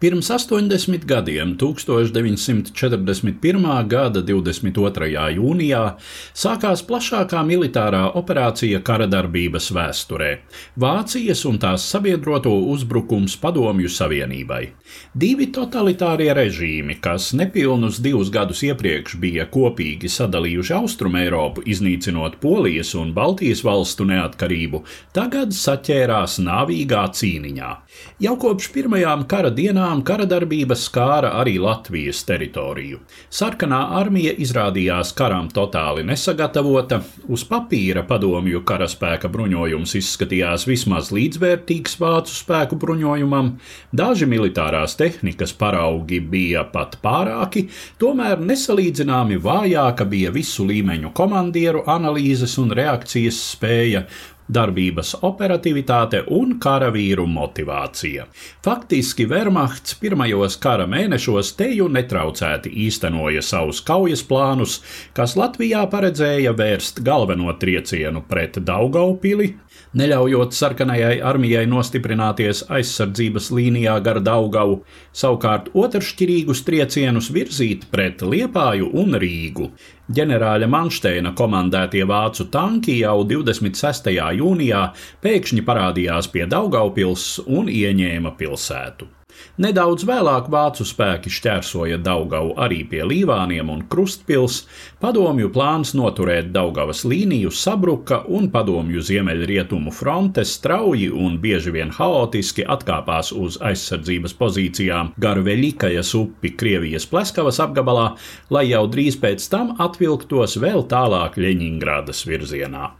Pirms 80 gadiem, 1941. gada 22. jūnijā, sākās plašākā militārā operācija kara darbības vēsturē - Vācijas un tās sabiedroto uzbrukums Padomju Savienībai. Divi totalitārie režīmi, kas nepilnus divus gadus iepriekš bija kopīgi sadalījuši Austrumu Eiropu, iznīcinot Polijas un Baltijas valstu neatkarību, tagad saķērās nāvīgā cīniņā. Jau kopš pirmajām kara dienām dienām kara darbības skāra arī Latvijas teritoriju. Sarkanā armija izrādījās karam totāli nesagatavota, uz papīra padomju karaspēka bruņojums izskatījās vismaz līdzvērtīgs vācu spēku bruņojumam, daži militārās tehnikas paraugi bija pat pārāki, tomēr nesalīdzināmi vājāka bija visu līmeņu komandieru analīzes un reakcijas spēja, darbības operatīvitāte un karavīru motivācija. Faktiski Wehrmachts pirmajos kara mēnešos teju netraucēti īstenoja savus kaujas plānus, kas Latvijā paredzēja vērst galveno triecienu pret Daugaupili, neļaujot sarkanajai armijai nostiprināties aizsardzības līnijā gar Daugavu, savukārt otršķirīgus triecienus virzīt pret Liepāju un Rīgu. Ģenerāļa Manšteina komandētie vācu tanki jau 26. jūnijā pēkšņi parādījās pie Daugaupils un ieņēma pilsētu. Nedaudz vēlāk vācu spēki šķērsoja Daugavu arī pie Līvāniem un Krustpils, padomju plāns noturēt Daugavas līniju sabruka un padomju ziemeļrietumu fronte strauji un bieži vien haotiski atkāpās uz aizsardzības pozīcijām gar Veļikajas upi Krievijas Pleskavas apgabalā, lai jau drīz pēc tam atvilktos vēl tālāk Ļeņingradas virzienā.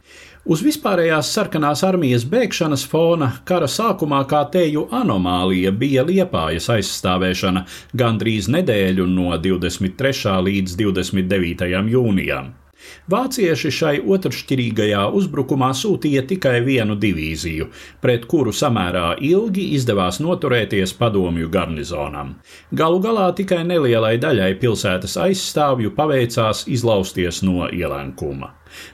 Uz vispārējās sarkanās armijas bēgšanas fona kara sākumā kā teju anomālija bija liepājas aizstāvēšana gandrīz nedēļu no 23. līdz 29. jūnijam. Vācieši šai otršķirīgajā uzbrukumā sūtīja tikai vienu divīziju, pret kuru samērā ilgi izdevās noturēties padomju garnizonam. Galu galā tikai nelielai daļai pilsētas aizstāvju paveicās izlausties no ielenkuma.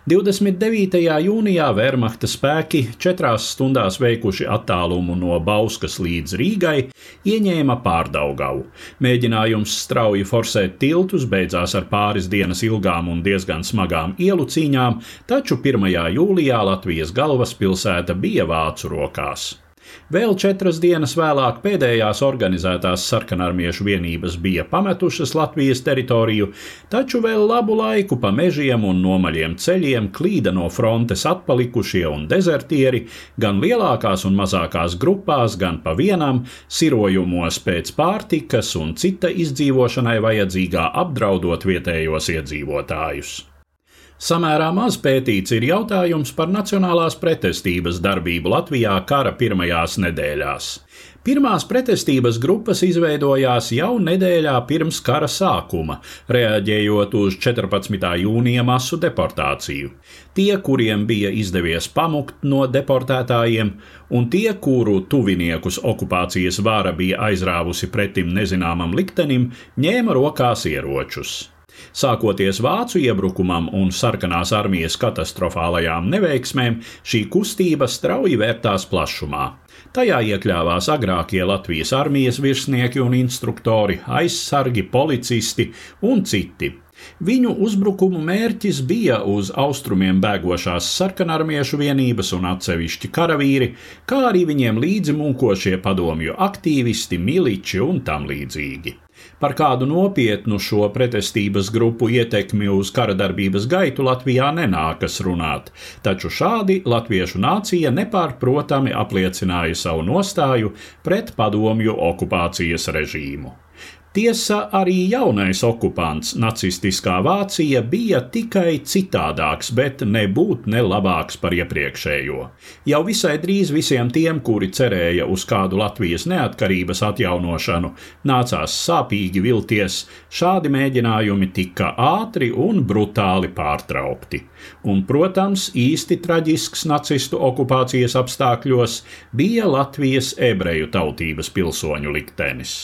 29. jūnijā Wehrmachta spēki četrās stundās veikuši attālumu no Bauskas līdz Rīgai, ieņēma pārdaugavu. Mēģinājums strauji forsēt tiltus beidzās ar pāris dienas ilgām un diezgan smagām ielu cīņām, taču 1. jūlijā Latvijas galvaspilsēta bija vācu rokās. Vēl četras dienas vēlāk pēdējās organizētās sarkanarmiešu vienības bija pametušas Latvijas teritoriju, taču vēl labu laiku pa mežiem un nomaļiem ceļiem klīda no frontes atpalikušie un dezertieri, gan lielākās un mazākās grupās, gan pa vienam, sirojumos pēc pārtikas un cita izdzīvošanai vajadzīgā apdraudot vietējos iedzīvotājus. Samērā maz pētīts ir jautājums par nacionālās pretestības darbību Latvijā kara pirmajās nedēļās. Pirmās pretestības grupas izveidojās jau nedēļā pirms kara sākuma, reaģējot uz 14. jūnija masu deportāciju. Tie, kuriem bija izdevies pamukt no deportētājiem, un tie, kuru tuviniekus okupācijas vāra bija aizrāvusi pretim nezināmam liktenim, ņēma rokās ieročus. Sākoties vācu iebrukumam un sarkanās armijas katastrofālajām neveiksmēm, šī kustība strauji vērtās plašumā. Tajā iekļāvās agrākie Latvijas armijas virsnieki un instruktori, aizsargi, policisti un citi. Viņu uzbrukumu mērķis bija uz austrumiem bēgošās sarkanarmiešu vienības un atsevišķi karavīri, kā arī viņiem līdzi munkošie padomju aktīvisti, miliči un tam līdzīgi. Par kādu nopietnu šo pretestības grupu ietekmi uz kara darbības gaitu Latvijā nenākas runāt, taču šādi latviešu nācija nepārprotami apliecināja savu nostāju pret padomju okupācijas režīmu. Tiesa, arī jaunais okupants, nacistiskā Vācija, bija tikai citādāks, bet nebūt ne labāks par iepriekšējo. Jau visai drīz visiem tiem, kuri cerēja uz kādu Latvijas neatkarības atjaunošanu, nācās sāpīgi vilties, šādi mēģinājumi tika ātri un brutāli pārtraukti. Un, protams, īsti traģisks nacistu okupācijas apstākļos bija Latvijas ebreju tautības pilsoņu liktenis